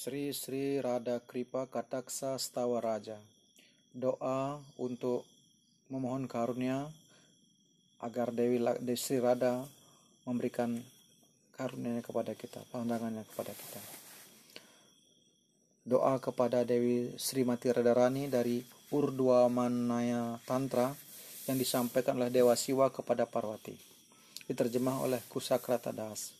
Sri Sri Radha Kripa Kataksa Stawa Raja. Doa untuk memohon karunia agar Dewi, Sri Radha memberikan karunia kepada kita, pandangannya kepada kita. Doa kepada Dewi Sri Mati Radharani dari Urdwa Manaya Tantra yang disampaikan oleh Dewa Siwa kepada Parwati. Diterjemah oleh Kusakrata Das.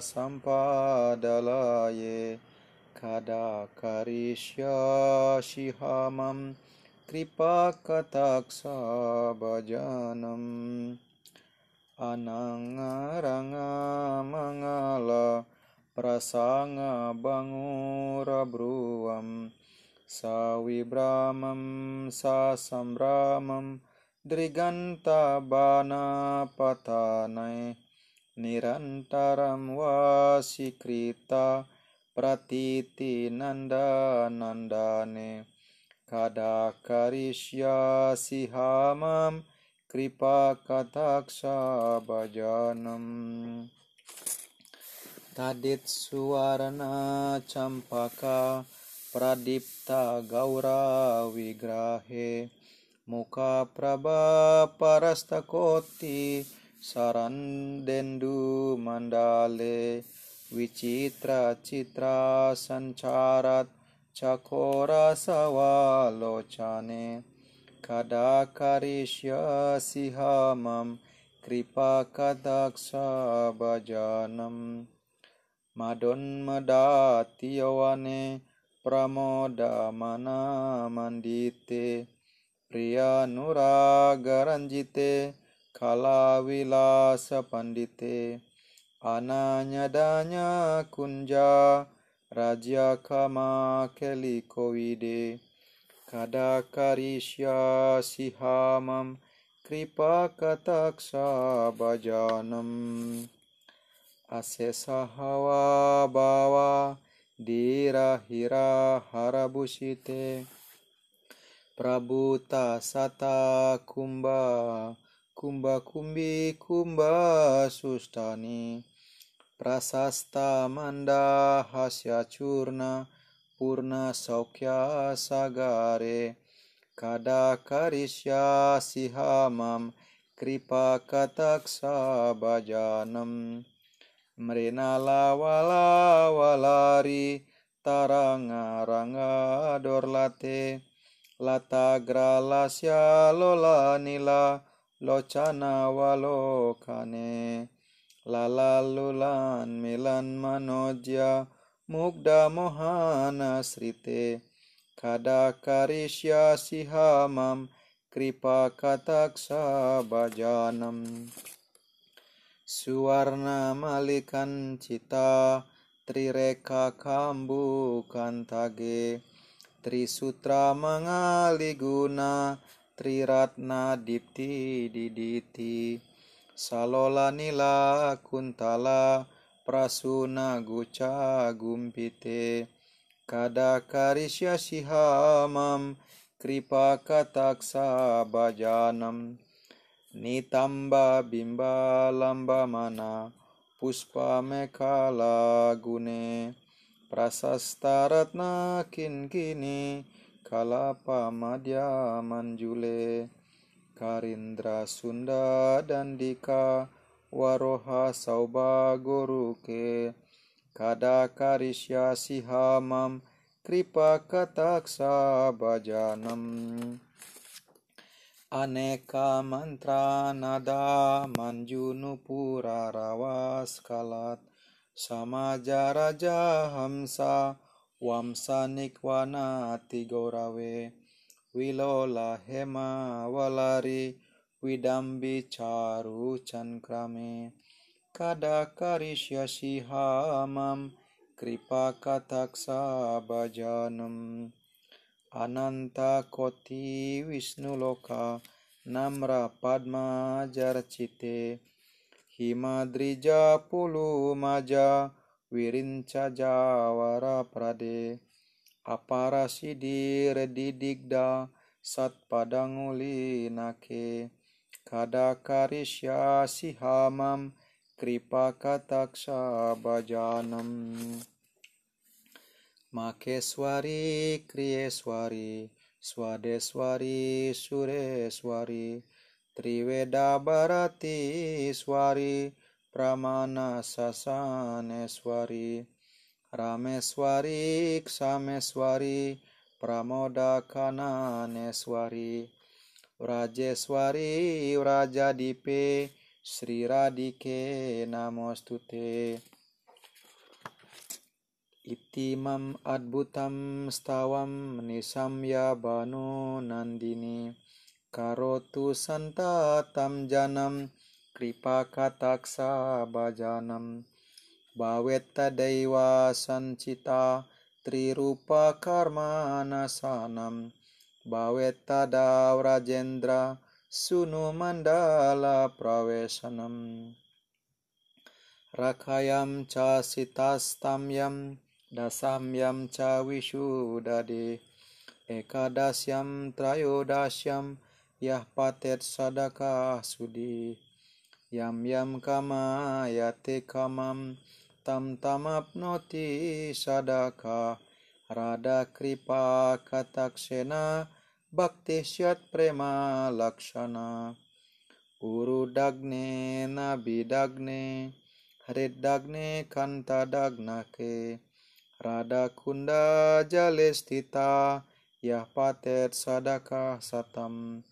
Sangate Kada Karisya Sihamam kripa kataksa bhajanam asoka vriksa valari vitana mandapastite pravala निरन्तरं वा कृता प्रतीतिनन्दनन्दने कदा करिष्यासिहां कृपाकथजनं तदित् सुवर्णचम्पक प्रदीप्ता गौरविग्राहे मुखप्रभ परस्तकोति bhajanam anangaranga mangala prasanga bangura bruvam sawibramam sasambramam driganta bana patanai nirantaram wasikrita pratiti nanda nandane kada karisya sihamam kripa kataksa bhajanam. Tadit suwarna campaka pradipta kumba kumbi kumba sustani. Prasasta manda hasya curna purna saukya sagare. Kada karisya sihamam kripa kataksa bhajanam mrenala wala walari taranga ranga dorlate. Lata gralasya lola nila lalalulan milan manojya mugda mohana srite kada karisya sihamam kripa kataksa bhajanam suwarna malikan cita Triratna Dipti Diditi Salola Nila Kuntala Prasuna Guca Gumpite. Kada Karisya Sihamam Kripa Kataksa Bhajanam Nitamba Bimba Lamba Mana Puspa Mekala Gune Prasastaratna Kinkini Kalapa Madya Manjule Karindra Sunda Dandika Waroha Sauba Goruke Kada Karisya Sihamam kripa kataksa bhajanam. Aneka mantra nada manjunu pura rawas kalat samaja raja hamsa wamsa nikwana tigorawe wilola hema walari widambi charu chankrame. Kada karisya sihamam kripa kataksa bhajanam ananta koti wisnu loka namra padma jarcite himadrija pulu maja wirinca jawara prade apara sidir didigda sat padanguli nake kada karisya sihamam kripa kataksa bhajanam Makeswari, Kriyeswari, Swadeswari, Sureswari, Triweda Bharati Swari, Pramana Sasaneswari, Rameswari, Ksameswari, Pramoda Kananeswari, Rajeswari, Rajadipe, Sri Radike Namostute. Itimam adbutam stavam nisamya banu nandini karotu santa tam janam kripa kataksa bajanam bawetta dewa sancita trirupa karma nasanam bawetta davrajendra sunu mandala pravesanam rakayam ca sitastamyam dasamyam ca wisudade yam yam kama yate kamam tam tamapnoti sadaka. Rada kripa kataksena bhakti syat prema lakshana. Urudagne nabidagne hridagne kantadagnake Rada kunda jalestita yah patet sadaka satam.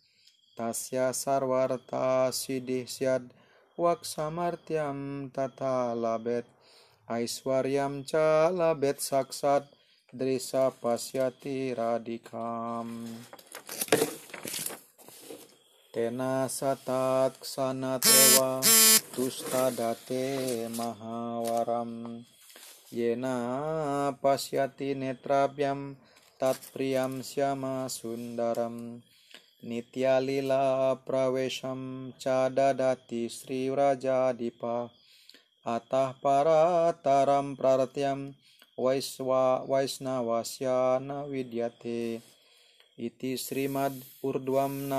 Tasya sarwarta sidih syad wak samartyam tata labet. Aiswaryam ca labet saksat drisa pasyati radikam. Tena satat ksanat ewa tustadate mahawaram. Yena pasyati netrabhyam tat priyam syama sundaram Nitya lila prawesham cadadati Sri Raja Dipa Atah para taram praratyam Vaiswa Vaisnawasyana vidyate Iti Srimad Urdwam